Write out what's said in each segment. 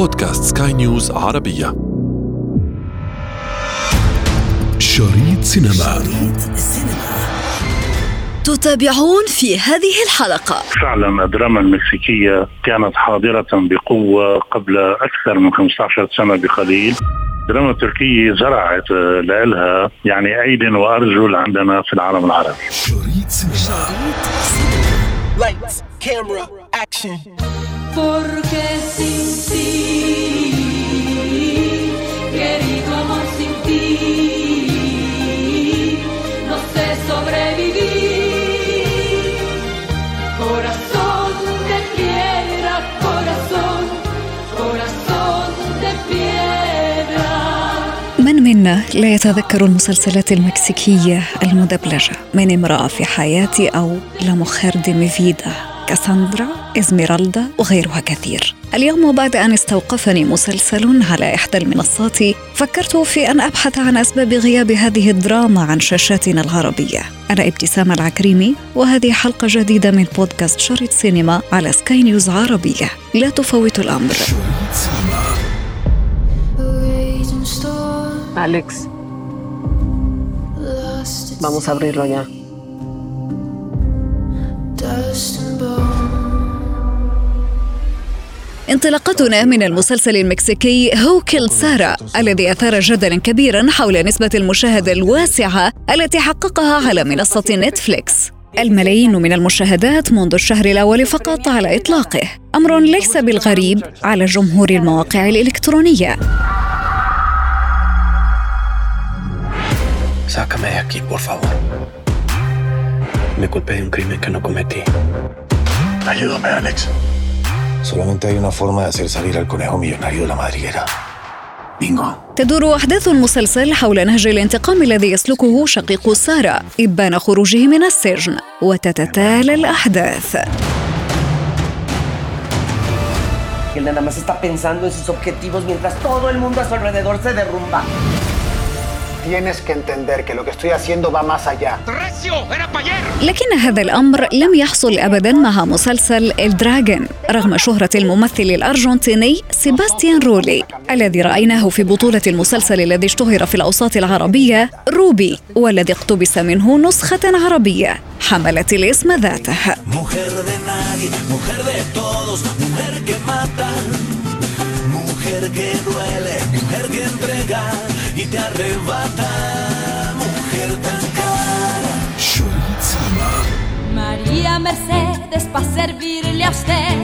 بودكاست سكاي نيوز عربية. شريط سينما. شريط سينما تتابعون في هذه الحلقة. فعلا الدراما المكسيكية كانت حاضرة بقوة قبل أكثر من 15 سنة بقليل. الدراما التركية زرعت لها يعني أيد وأرجل عندنا في العالم العربي. شريط سينما. Lights, camera, action. لا يتذكر المسلسلات المكسيكية المدبلجة؟ من امرأة في حياتي أو لمخرد ميفيدا كاساندرا إزميرالدا وغيرها كثير. اليوم وبعد أن استوقفني مسلسل على إحدى المنصات فكرت في أن أبحث عن أسباب غياب هذه الدراما عن شاشاتنا العربية. أنا ابتسام العكريمي وهذه حلقة جديدة من بودكاست شريط سينما على سكاي نيوز عربية. لا تفوت الأمر. Alex, vamos a abrirlo ya. انطلاقتنا من المسلسل المكسيكي هو كيل سارا الذي أثار جدلا كبيرا حول نسبة المشاهدة الواسعة التي حققها على منصة نتفليكس الملايين من المشاهدات منذ الشهر الأول فقط على إطلاقه أمر ليس بالغريب على جمهور المواقع الإلكترونية Sácame de aquí, por favor. Me culpé de un crimen que no cometí. Ayúdame, Alex. Solamente hay una forma de hacer salir al conejo millonario de la madriguera. بينغو تدور أحداث المسلسل حول نهج الانتقام الذي يسلكه شقيق سارة إبان خروجه من السجن وتتتالى الأحداث Él nada más está pensando en sus objetivos mientras todo el mundo a su alrededor se derrumba. Tienes que entender que lo que estoy haciendo va más allá. لكن هذا الأمر لم يحصل أبدا مع مسلسل الدراجون رغم شهرة الممثل الأرجنتيني سيباستيان رولي الذي رأيناه في بطولة المسلسل الذي اشتهر في الأوساط العربية روبي والذي اقتبس منه نسخة عربية حملت الاسم ذاته. Te arrebata, mujer tan cara. María Mercedes, para servirle a usted,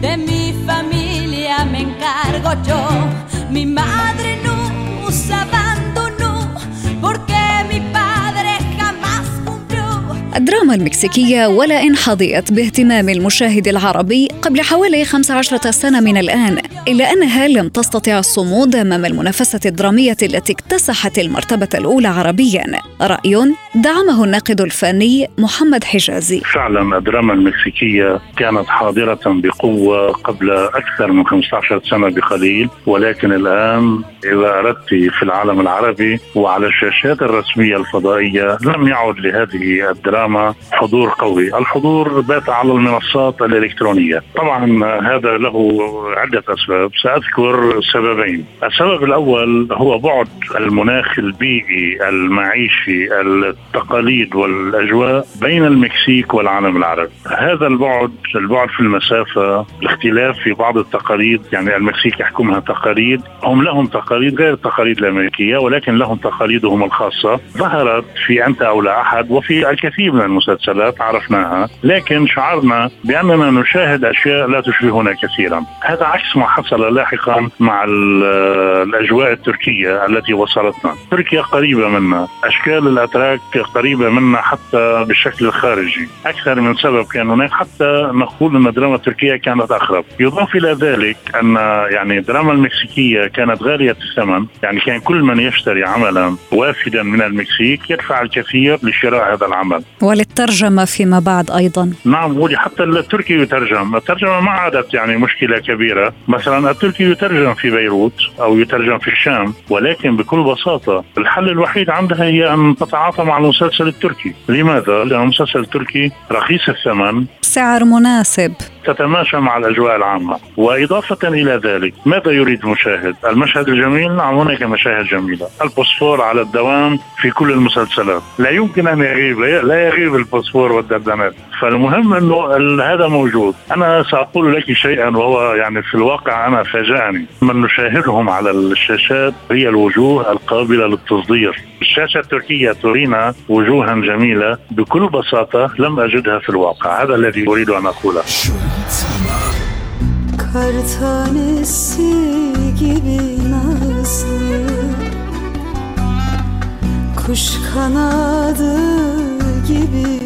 de mi familia me encargo yo. Mi madre الدراما المكسيكية ولا إن حظيت باهتمام المشاهد العربي قبل حوالي 15 سنة من الآن إلا أنها لم تستطع الصمود أمام المنافسة الدرامية التي اكتسحت المرتبة الأولى عربيا. رأي دعمه الناقد الفني محمد حجازي. فعلا الدراما المكسيكية كانت حاضرة بقوة قبل أكثر من 15 سنة بقليل ولكن الآن إذا أردت في العالم العربي وعلى الشاشات الرسمية الفضائية لم يعد لهذه الدراما حضور قوي. الحضور بات على المنصات الإلكترونية. طبعا هذا له عدة أسباب. سأذكر سببين. السبب الأول هو بعد المناخ البيئي المعيشي التقاليد والأجواء بين المكسيك والعالم العربي. هذا البعد البعد في المسافة الاختلاف في بعض التقاليد يعني المكسيك يحكمها تقاليد. هم لهم تقاليد غير التقاليد الأمريكية ولكن لهم تقاليدهم الخاصة. ظهرت في أنت أو لا أحد وفي الكثير من المسلسلات عرفناها لكن شعرنا بأننا نشاهد أشياء لا تشبهنا كثيرا. هذا عكس ما حصل لاحقا مع الأجواء التركية التي وصلتنا. تركيا قريبة منا أشكال الأتراك قريبة منا حتى بالشكل الخارجي. أكثر من سبب كان هناك حتى نقول أن الدراما التركية كانت أقرب. يضاف إلى ذلك أن يعني الدراما المكسيكية كانت غالية الثمن. يعني كان كل من يشتري عملا وافدا من المكسيك يدفع الكثير لشراء هذا العمل. وللترجمة فيما بعد أيضا. نعم حتى التركي يترجم. الترجمة ما عادت يعني مشكلة كبيرة. مثلا التركي يترجم في بيروت أو يترجم في الشام ولكن بكل بساطة الحل الوحيد عندها هي أن تتعاطى مع المسلسل التركي. لماذا؟ لأن المسلسل التركي رخيص الثمن. سعر مناسب. تتماشى مع الأجواء العامة. وإضافة إلى ذلك ماذا يريد المشاهد؟ المشهد الجميل؟ نعم هناك مشاهد جميلة. الفوسفور على الدوام في كل المسلسلات. لا يمكن أن يغيب لا يغيب الفوسفور والدندنات فالمهم إنه هذا موجود. أنا سأقول لك شيئا وهو يعني في الواقع أنا فاجأني. من نشاهدهم على الشاشات هي الوجوه القابلة للتصدير. الشاشة التركية ترينا وجوها جميلة بكل بساطة لم أجدها في الواقع. هذا الذي أريد أن أقوله. Kar tanesi gibi nazlı Kuş kanadı gibi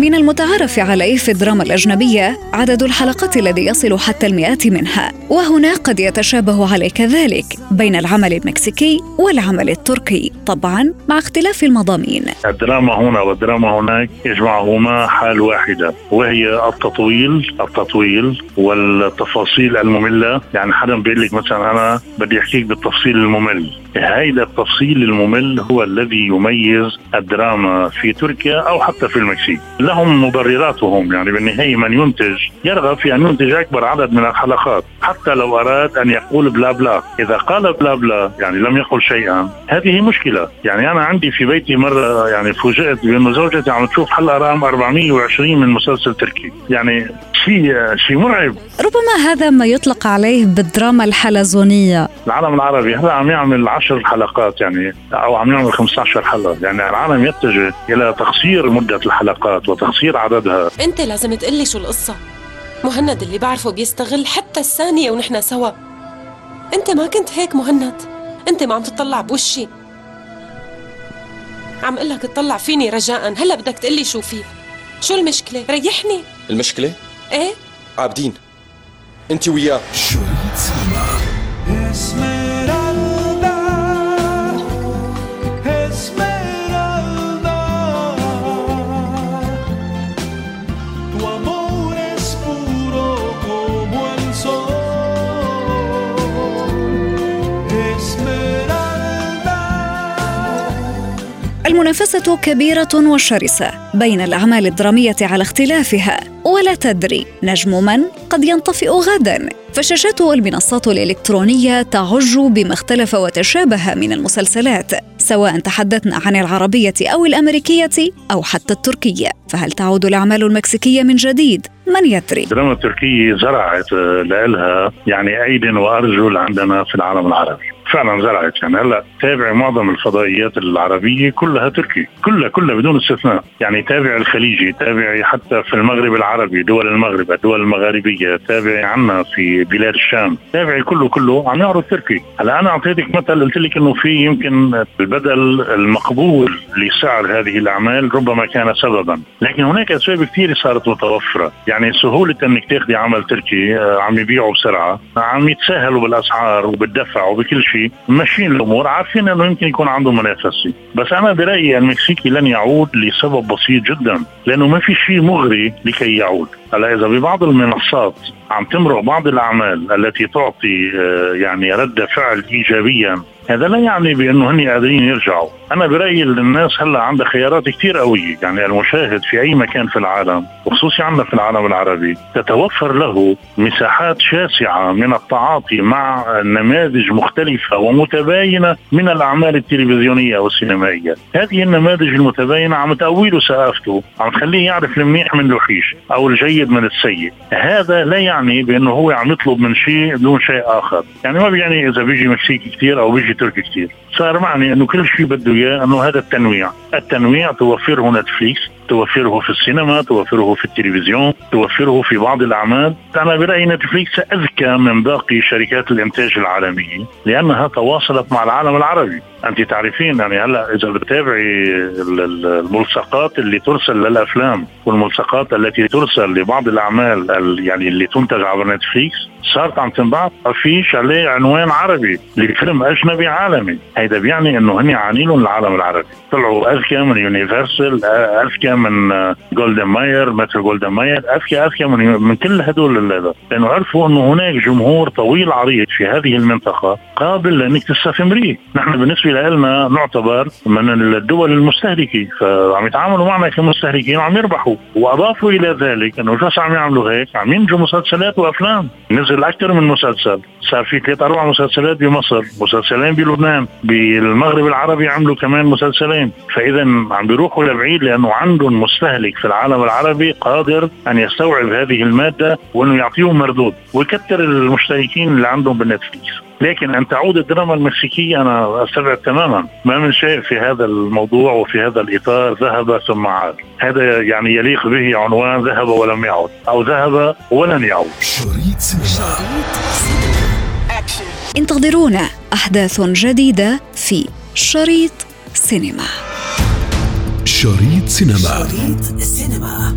من المتعارف عليه في الدراما الأجنبية عدد الحلقات الذي يصل حتى المئات منها وهنا قد يتشابه عليك ذلك بين العمل المكسيكي والعمل التركي طبعا مع اختلاف المضامين. الدراما هنا والدراما هناك يجمعهما حال واحدة وهي التطويل التطويل والتفاصيل المملة. يعني حدا بيقول لك مثلا أنا بدي أحكيك بالتفصيل الممل. هذا التفصيل الممل هو الذي يميز الدراما في تركيا أو حتى في المكسيك. لهم مبرراتهم يعني بالنهاية من ينتج يرغب في أن ينتج أكبر عدد من الحلقات حتى لو أراد أن يقول بلا بلا. إذا قال بلا بلا يعني لم يقل شيئا هذه مشكلة. يعني أنا عندي في بيتي مرة يعني فوجئت بأنه زوجتي عم تشوف حلقة رقم 420 من مسلسل تركي. يعني شيء شيء مرعب. ربما هذا ما يطلق عليه بالدراما الحلزونية. العالم العربي هلا عم يعمل 10 حلقات يعني أو عم يعمل 15 حلقة. يعني العالم يتجه إلى تقصير مدة الحلقات وتقصير عددها. أنت لازم تقلي شو القصة. مهند اللي بعرفه بيستغل حتى الثانية ونحن سوا. أنت ما كنت هيك مهند. أنت ما عم تطلع بوشي. عم قلك تطلع فيني رجاء. هلا بدك تقلي شو في شو المشكلة؟ ريحني. المشكلة؟ إيه؟ عابدين أنت وياه. المنافسة كبيرة وشرسة بين الأعمال الدرامية على اختلافها ولا تدري نجم من قد ينطفئ غدا فالشاشات والمنصات الإلكترونية تعج بما اختلف وتشابه من المسلسلات سواء تحدثنا عن العربية أو الأمريكية أو حتى التركية فهل تعود الأعمال المكسيكية من جديد؟ من يدري؟ الدراما التركية زرعت لها يعني أيد وأرجل عندنا في العالم العربي فعلا زرعت يعني. هلأ تابع معظم الفضائيات العربية كلها تركي كلها كلها بدون استثناء. يعني تابع الخليجي تابع حتى في المغرب العربي دول المغرب الدول المغاربية تابع عنا في بلاد الشام. تابع كله كله عم يعرض تركي. هلأ أنا أعطيتك مثل قلت لك إنه في يمكن البدل المقبول لسعر هذه الأعمال ربما كان سببا. لكن هناك أسباب كثيرة صارت متوفرة. يعني سهولة إنك تاخذي عمل تركي آه، عم يبيعوا بسرعة عم يتساهلوا بالأسعار وبالدفع وبكل شيء. ماشيين الأمور عارفين إنه يمكن يكون عنده منافسه بس أنا برأيي المكسيكي لن يعود لسبب بسيط جدا لأنه ما في شيء مغري لكي يعود. هلا إذا ببعض المنصات عم تمرق بعض الأعمال التي تعطي آه، يعني رد فعل ايجابيا هذا لا يعني بأنه هن قادرين يرجعوا، أنا برأيي الناس هلأ عندها خيارات كثير قوية، يعني المشاهد في أي مكان في العالم وخصوصي عندنا في العالم العربي تتوفر له مساحات شاسعة من التعاطي مع نماذج مختلفة ومتباينة من الأعمال التلفزيونية والسينمائية، هذه النماذج المتباينة عم تقوي له ثقافته، عم تخليه يعرف المنيح من الوحيش أو الجيد من السيء، هذا لا يعني بأنه هو عم يطلب من شيء دون شيء آخر، يعني ما بيعني إذا بيجي مكسيكي كثير أو بيجي تركي كثير صار معني أنه كل شيء بده إياه أنه هذا التنويع. التنويع توفره نتفليكس توفره في السينما توفره في التلفزيون توفره في بعض الأعمال. أنا برأيي نتفليكس أذكى من باقي شركات الإنتاج العالمية لأنها تواصلت مع العالم العربي. أنت تعرفين يعني هلأ إذا بتتابعي الملصقات اللي ترسل للأفلام والملصقات التي ترسل لبعض الأعمال يعني اللي تنتج عبر نتفليكس صارت عم تنبعث افيش عليه عنوان عربي لفيلم أجنبي عالمي. هي هيدا بيعني إنه هن عانيلهم العالم العربي. طلعوا اذكى من يونيفرسال اذكى من جولدن ماير مثل جولدن ماير اذكى اذكى من من كل هدول لأنه عرفوا إنه هناك جمهور طويل عريض في هذه المنطقة قابل لانك تستثمريه نحن بالنسبة لنا نعتبر من الدول المستهلكة. فعم يتعاملوا معنا كمستهلكين وعم يربحوا. وأضافوا إلى ذلك إنه شو عم يعملوا هيك؟ عم ينتجوا مسلسلات وأفلام. نزل أكثر من مسلسل. صار في ثلاث أربع مسلسلات بمصر مسلسلين بلبنان بالمغرب العربي عملوا كمان مسلسلين. فإذا عم بيروحوا لبعيد لأنه عندهم مستهلك في العالم العربي قادر أن يستوعب هذه المادة وأنه يعطيهم مردود ويكثر المشتركين اللي عندهم بالنتفليكس. لكن أن تعود الدراما المكسيكية أنا أستبعد تماما. ما من شيء في هذا الموضوع وفي هذا الإطار ذهب ثم عاد. هذا يعني يليق به عنوان ذهب ولم يعد أو ذهب ولن يعود. شريط سينما. انتظرونا أحداث جديدة في شريط سينما. شريط سينما. شريط سينما.